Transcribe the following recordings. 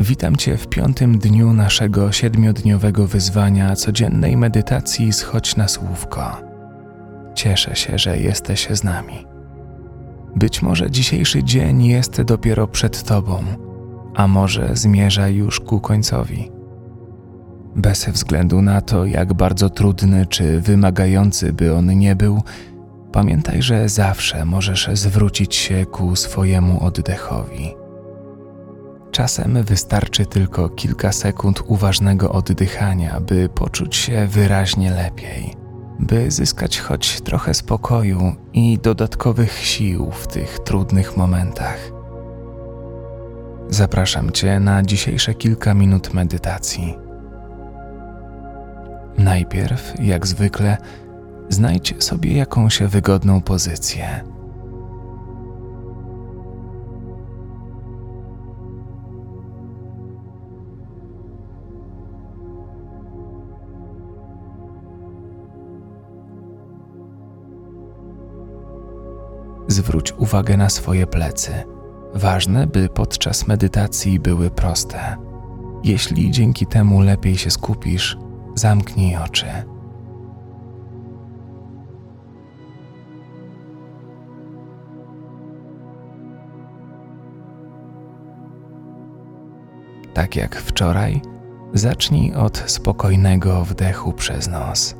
Witam Cię w piątym dniu naszego siedmiodniowego wyzwania codziennej medytacji Schodź na Słówko. Cieszę się, że jesteś z nami. Być może dzisiejszy dzień jest dopiero przed Tobą, a może zmierza już ku końcowi. Bez względu na to, jak bardzo trudny czy wymagający by on nie był, pamiętaj, że zawsze możesz zwrócić się ku swojemu oddechowi Czasem wystarczy tylko kilka sekund uważnego oddychania, by poczuć się wyraźnie lepiej, by zyskać choć trochę spokoju i dodatkowych sił w tych trudnych momentach. Zapraszam Cię na dzisiejsze kilka minut medytacji. Najpierw, jak zwykle, znajdź sobie jakąś wygodną pozycję Zwróć uwagę na swoje plecy. Ważne, by podczas medytacji były proste. Jeśli dzięki temu lepiej się skupisz, zamknij oczy. Tak jak wczoraj, zacznij od spokojnego wdechu przez nos.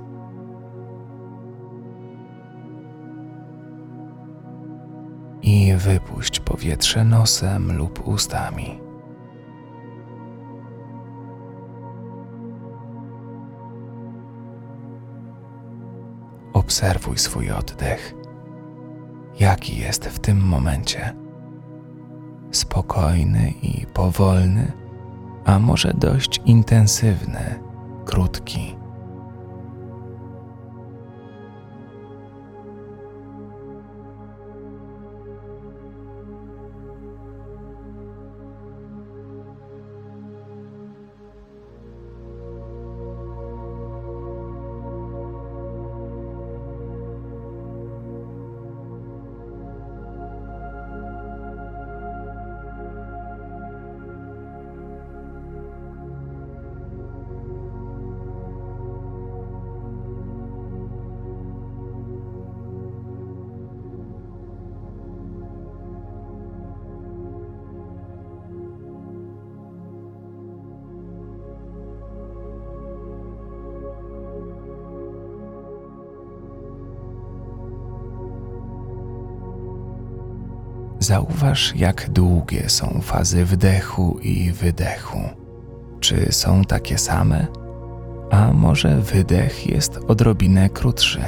I wypuść powietrze nosem lub ustami. Obserwuj swój oddech. Jaki jest w tym momencie? Spokojny i powolny, a może dość intensywny, krótki. Zauważ, jak długie są fazy wdechu i wydechu. Czy są takie same? A może wydech jest odrobinę krótszy?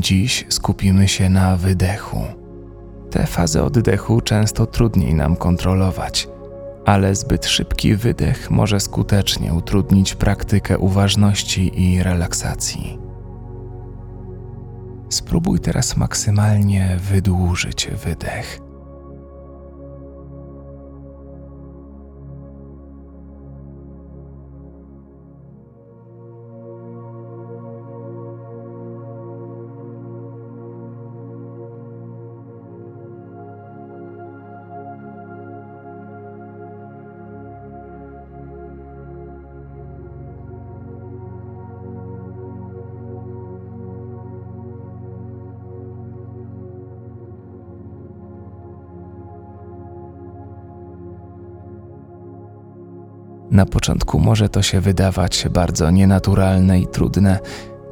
Dziś skupimy się na wydechu. Te fazy oddechu często trudniej nam kontrolować, ale zbyt szybki wydech może skutecznie utrudnić praktykę uważności i relaksacji. Spróbuj teraz maksymalnie wydłużyć wydech Na początku może to się wydawać bardzo nienaturalne i trudne,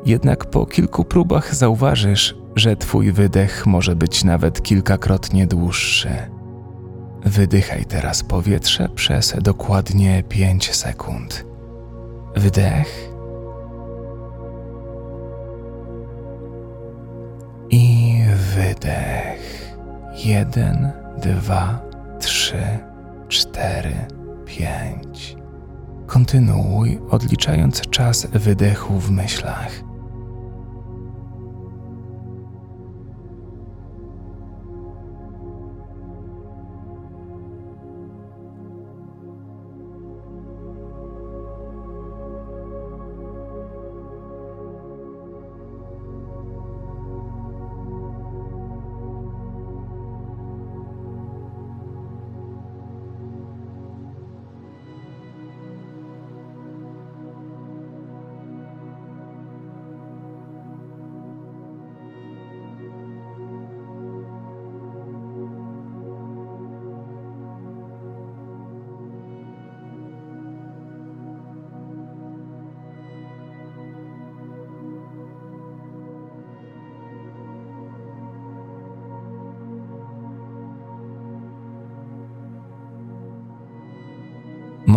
jednak po kilku próbach zauważysz, że Twój wydech może być nawet kilkakrotnie dłuższy. Wydychaj teraz powietrze przez dokładnie 5 sekund. Wdech i wydech. Jeden, dwa, trzy, cztery, pięć. Kontynuuj, odliczając czas wydechu w myślach.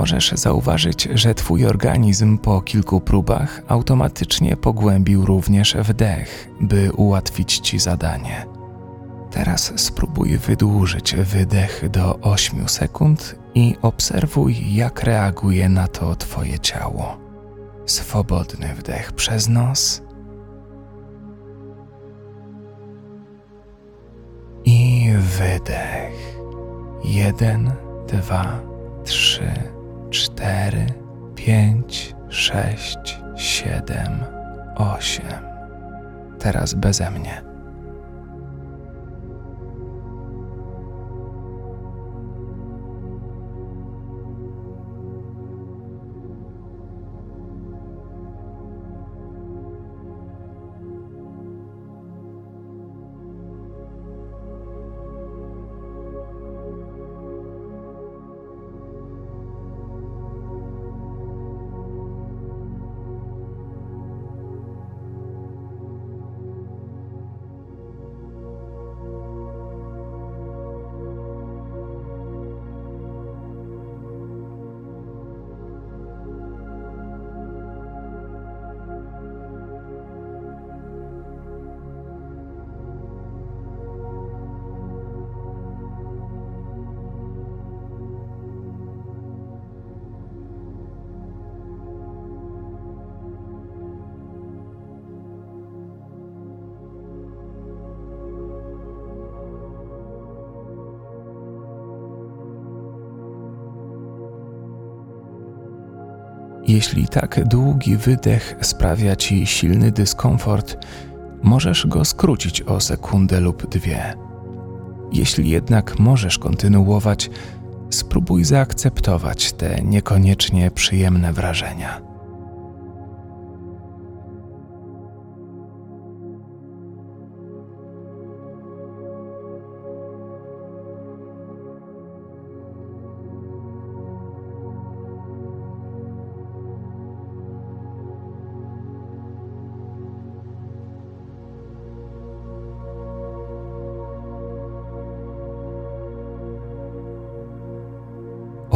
Możesz zauważyć, że Twój organizm po kilku próbach automatycznie pogłębił również wdech, by ułatwić Ci zadanie. Teraz spróbuj wydłużyć wydech do 8 sekund i obserwuj, jak reaguje na to Twoje ciało. Swobodny wdech przez nos i wydech. Jeden, dwa, trzy, cztery, pięć, sześć, siedem, osiem. Teraz beze mnie. Jeśli tak długi wydech sprawia ci silny dyskomfort, możesz go skrócić o sekundę lub dwie. Jeśli jednak możesz kontynuować, spróbuj zaakceptować te niekoniecznie przyjemne wrażenia.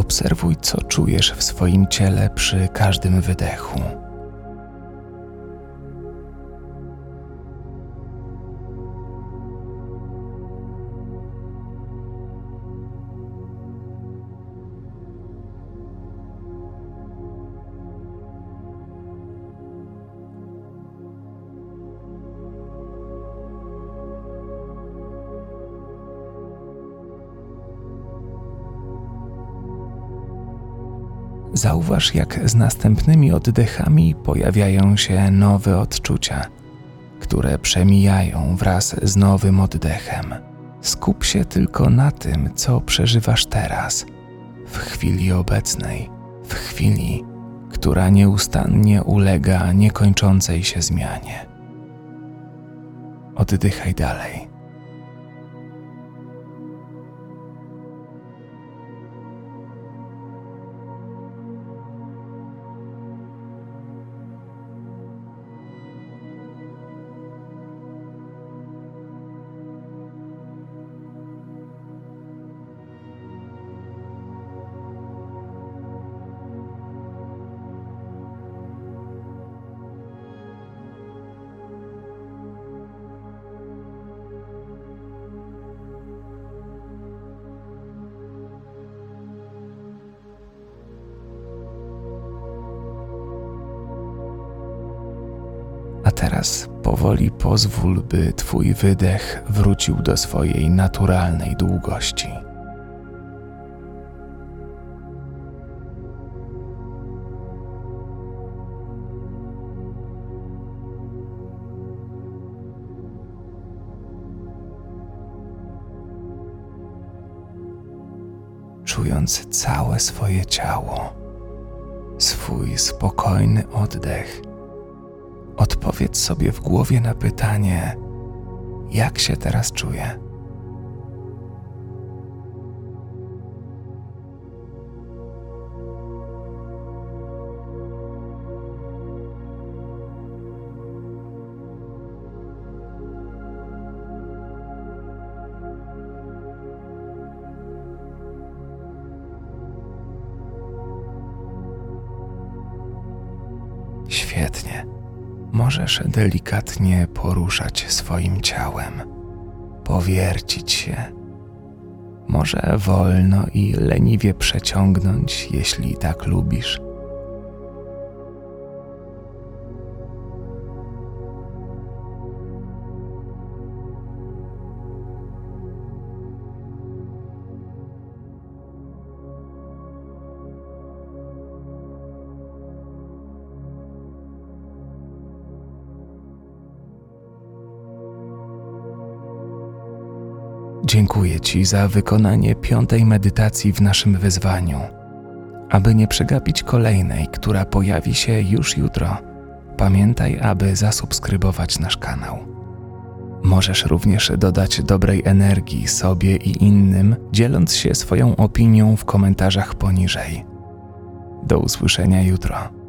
Obserwuj, co czujesz w swoim ciele przy każdym wydechu. Zauważ, jak z następnymi oddechami pojawiają się nowe odczucia, które przemijają wraz z nowym oddechem. Skup się tylko na tym, co przeżywasz teraz, w chwili obecnej, w chwili, która nieustannie ulega niekończącej się zmianie. Oddychaj dalej. Teraz powoli pozwól, by Twój wydech wrócił do swojej naturalnej długości. Czując całe swoje ciało, swój spokojny oddech odpowiedz sobie w głowie na pytanie, jak się teraz czuję. Świetnie. Możesz delikatnie poruszać swoim ciałem, powiercić się. Może wolno i leniwie przeciągnąć, jeśli tak lubisz. Dziękuję Ci za wykonanie piątej medytacji w naszym wyzwaniu. Aby nie przegapić kolejnej, która pojawi się już jutro, pamiętaj, aby zasubskrybować nasz kanał. Możesz również dodać dobrej energii sobie i innym, dzieląc się swoją opinią w komentarzach poniżej. Do usłyszenia jutro.